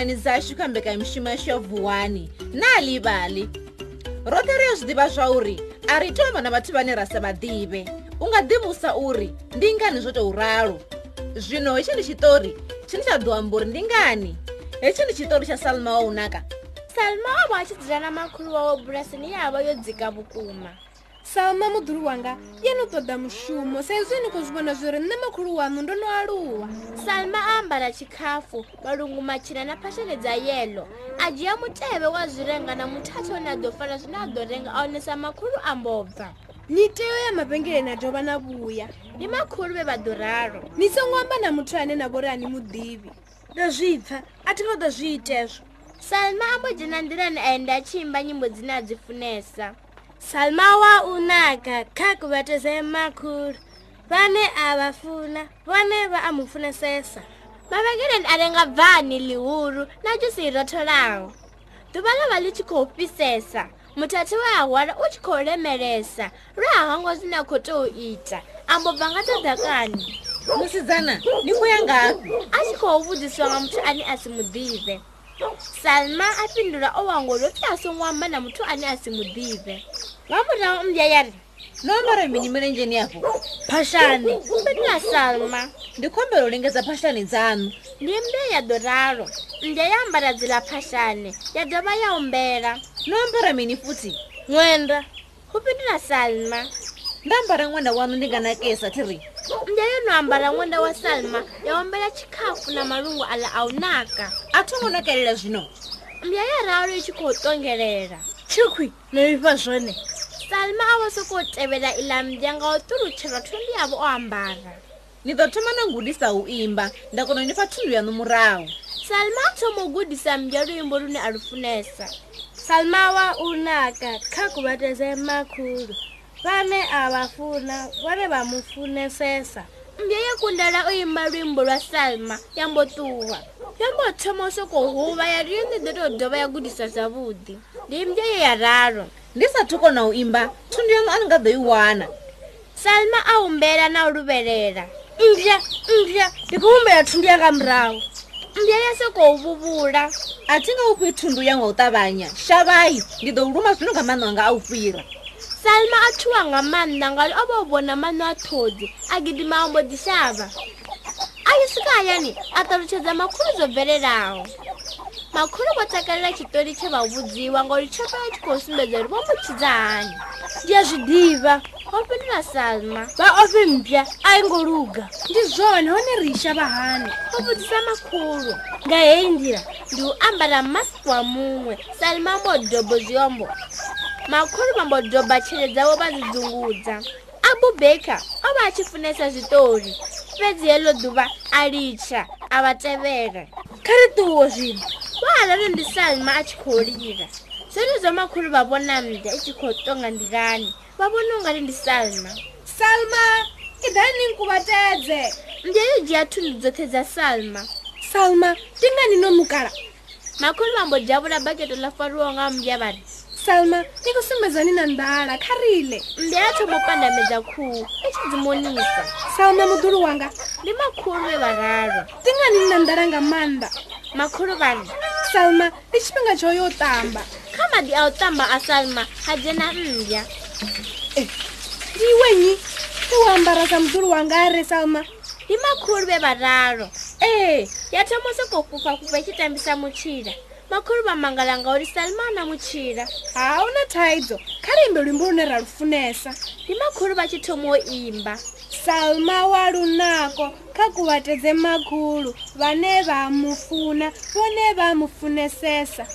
tshanani dzashu kha mbekanyamushumo yashu ya vuwani na livali rothe ri ya zwi ḓivha zwa uri a ri tovha na vhathu vhane ra sa vha ḓivhe u nga ḓivusa uri ndi ngani zwo tou ralo zwino hetshi ndi tshiṱori tshine tsha ḓo amba uri ndi ngani hetshi ndi tshiṱori tsha salma wa unaka salma wa vha a tshi dzula na makhulu wawo bulasini ye a vha yo dzika vhukuma salma muduri wanga ye no ṱoḓa mushumo sa izwi ni khou zwi vhona zwi ri nṋe makhulu wanu ndo no aluwa salma a ambara tshikhafu malungu matshina na phashene dza yelo a dzhia mutevhe wa zwirenga na muthatha one a ḓo fara zwine a ḓo renga a onesa makhulu a mbobva ni tea ya mavengele na dovha na vhuya ni makhulu vhe vha ḓo ralo ni songo amba na muthu ane na vhori ani muḓivhi ndo zwi pfha a thi ngo ḓo zwi itezwo salma a mbo dzhena nḓilani a enda a tshi imba nyimbo dzine a dzi funesa salma wa unaka kha kuvhatedze makhulu vhane a vha funa vhone vha a mu funesesa mavengeleni a renga bvani ḽihulu na jusi i rotholaho ḓuvha ḽa vha ḽi tshi khou fhisesa muthathi we a hwala u tshi khou lemelesa lwe a hongo zwine a khou tou ita a mbo bva nga ṱoḓakani musidzana ni khou ya ngafi a tshi khou vhudziswa nga muthu ane a si mu ḓive salma a fhindula o wango lo pfi a songo amba na muthu ane a si muḓive nga murahu mmbya yari nomboro mini milenzheni yavo phaxani umbenia salma ndi khombela u lingedza phaxani dzanu ndi mbya ya doralo mmbya ya ambara dzila phaxani ya dovha ya umbela nomboro mini futhi ṅwenda u fhindula salma ndambara ṅwenda wanu ndi nga nakesa thiri ya yo no ambara ṅwenda wa salma ya ombela tshikhafu na malungu aḽa a u naka a thongo nakelela zwino mbya ya ralo i tshi khou ṱongelela tshikhwi no ifa zwone salma a vha sokou tevhela iḽa mbya nga u ṱulutshelwa thundu yavho o ambara ni ḓo thoma na ngudisa u imba nda kona ni fa thundu yanu murahu salma a thoma u gudisa mbya luimbo lune a lu funesa salma wa u naka kha kuvhateze makhulu vhane a vha funa vhane vha mu funesesa mbi ye kundala u yima luimbo lwa salma ya mbo ṱuwa yo mbo thoma u soko huvha ya ri yo ndi ḓo to dovha ya gudisa zwavhuḓi ndi mbye ye ya raru ndi sa thuko na u imba thundu yono ani nga ḓo i wana salma a humbela na u luvhelela mbya mbya ndi khou humbela thundu yanga murahu mbya ya sokou vhuvhula a thi nga u fhi thundu yanga u ṱavhanya shavai ndi ḓo u luma zwino nga maano anga a u fhira salma a thuwa nga mani nangalo o va u vona mani wa thodzi a gidima a mbo dixava a yisika hayani a talutxhedza makhulu byo bvelelawo makhulu vo tsakelela xitori tlhe va vudziwa ngori txhepaya txi khou sumbedza ri vo mu txhidza hanyi ndiya zwi diva ofinila salma va ofi mpya a yi ngo luga ndi zona one ri yixava hani u vudzisa makhulu nga heyi ndila ndi u ambala masiku wa mun'we salma mbo dobo byombo makhulu vha mbo doba tshele dzavo vha dzi dzungudza abu baker o vha a tshi funesa zwiṱori fhedzi heḽo ḓuvha a litsha a vha tevhele kha ri ṱuwo zwino wa alari ndi salma a tshi khou lila zwene zwa makhulu vha vhona nnḓa i tshi khou tonga ndilani vha vhona u nga ri ndi salma salma i dai ni nkuvhatedze ndi yo dzhia thundu dzoṱhe dza salma salma ndi ngani no mukala makhulu vha mbo dzhavula baketo ḽa fariwaho nga mbyavhani selma ni ku sumbezani na ndala kha rile ndi ya thomo pandamedza khuhu i tshi dzimonisa selma muduli wanga ndi makhulu ve vararo ti ngani ni na ndala nga maanḓa makhulu vani selma ndi tshifhinga tsho yo tamba kha madi a u tamba a selma ha dzhena mmbya eh, ndi eh. iwenyi ti wo ambara sa muduli wanga are selma ndi makhulu ve vararo e eh. ya thomo soko kufa kufa i tshi tambisa mutshila makhulu vha mangala nga uri salimana mutshila ha huna thaidzo kha ri imbe luimbo lune ra lu funesa ndi makhulu vha tshi thoma o imba salma wa lunako kha kuvhatedze makhulu vhane vha mufuna vhone vha mufunesesa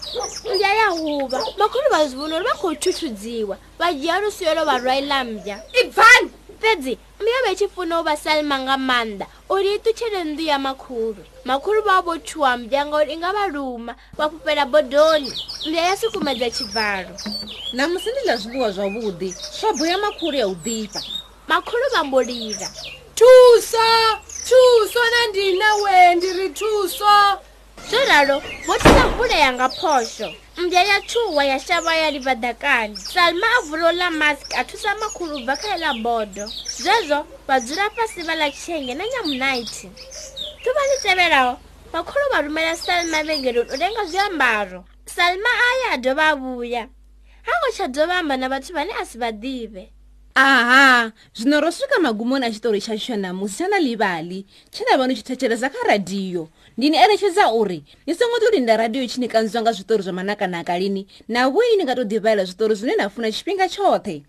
mbya ya huvha makhulu vha zwi vhona uri vha khou thuthudziwa vha dzhia lusiyolo vha rwaila mbya ibvani fedzi mbiyo vhe tshi funa u vha salima nga maanḓa uri i ṱutshele nnḓu ya makhulu makhulu vha vho tshuwa mbya ngauri i nga vha luma vha fhufhela bodoni mbya ya sukumedza tshivalo na musi ndi ḽa zwiḽiwa zwavhuḓi swabo ya makhulu ya u ḓifha makhulu vha mbolila thuso thuso na ndina we ndi ri thuso zvonharo votisavhule yangaphosho mbyayatshuwa ya xava ya li vadakani salma a vulola mask a thusa makhulu bva kha yela bodo zvezvo vadzula pasi va lachenge na nyamunaiti tuva li tevelao makhulu va rhumela salma vengeloni u lenga zviambaro salma a ya dyova vuya a ngo xa dyovamba na vathu vane a si va dive aha zvino ro svika magumoni achitori chacho namusi chana livali chinavano chithecheresa kha radhiyo ndini erechedza uri nisongo torinda radhiyo chinikanzwanga zvitori zvamanakanaka lini navoi ningatodhivaira zvitori zvine nhafuna chipinga chothe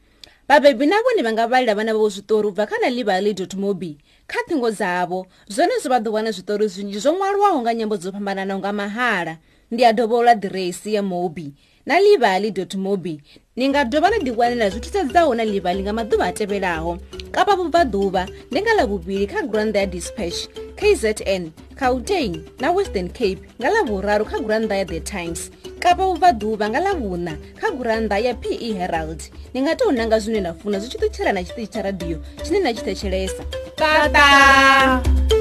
vabhebhi navoni vanga valira vana vavo zvitori ubva kana livali mobi kha thingo dzavo zvonezvo vadhowana zvitori zvinji zvomwariwa unga nyambo dzopambananaunga mahala ndiyadhovoola dhiresi yemobi na livali mobi ni nga dyova na ndiwanela zwithisa dza hona livali nga maduva a tevelaho kapa vubvaduva ndi nga lavuvili kha granda ya dispatch kzn cautain na western cape nga lavuraru kha granda ya the times kapa vubvaduva nga lavuna kha granda ya pe herald ni nga tou nanga zwine na funa zwi tshi ṱutshela na tshiṱitshi tsha radiyo tshine na tshi thetshelesa tata, tata.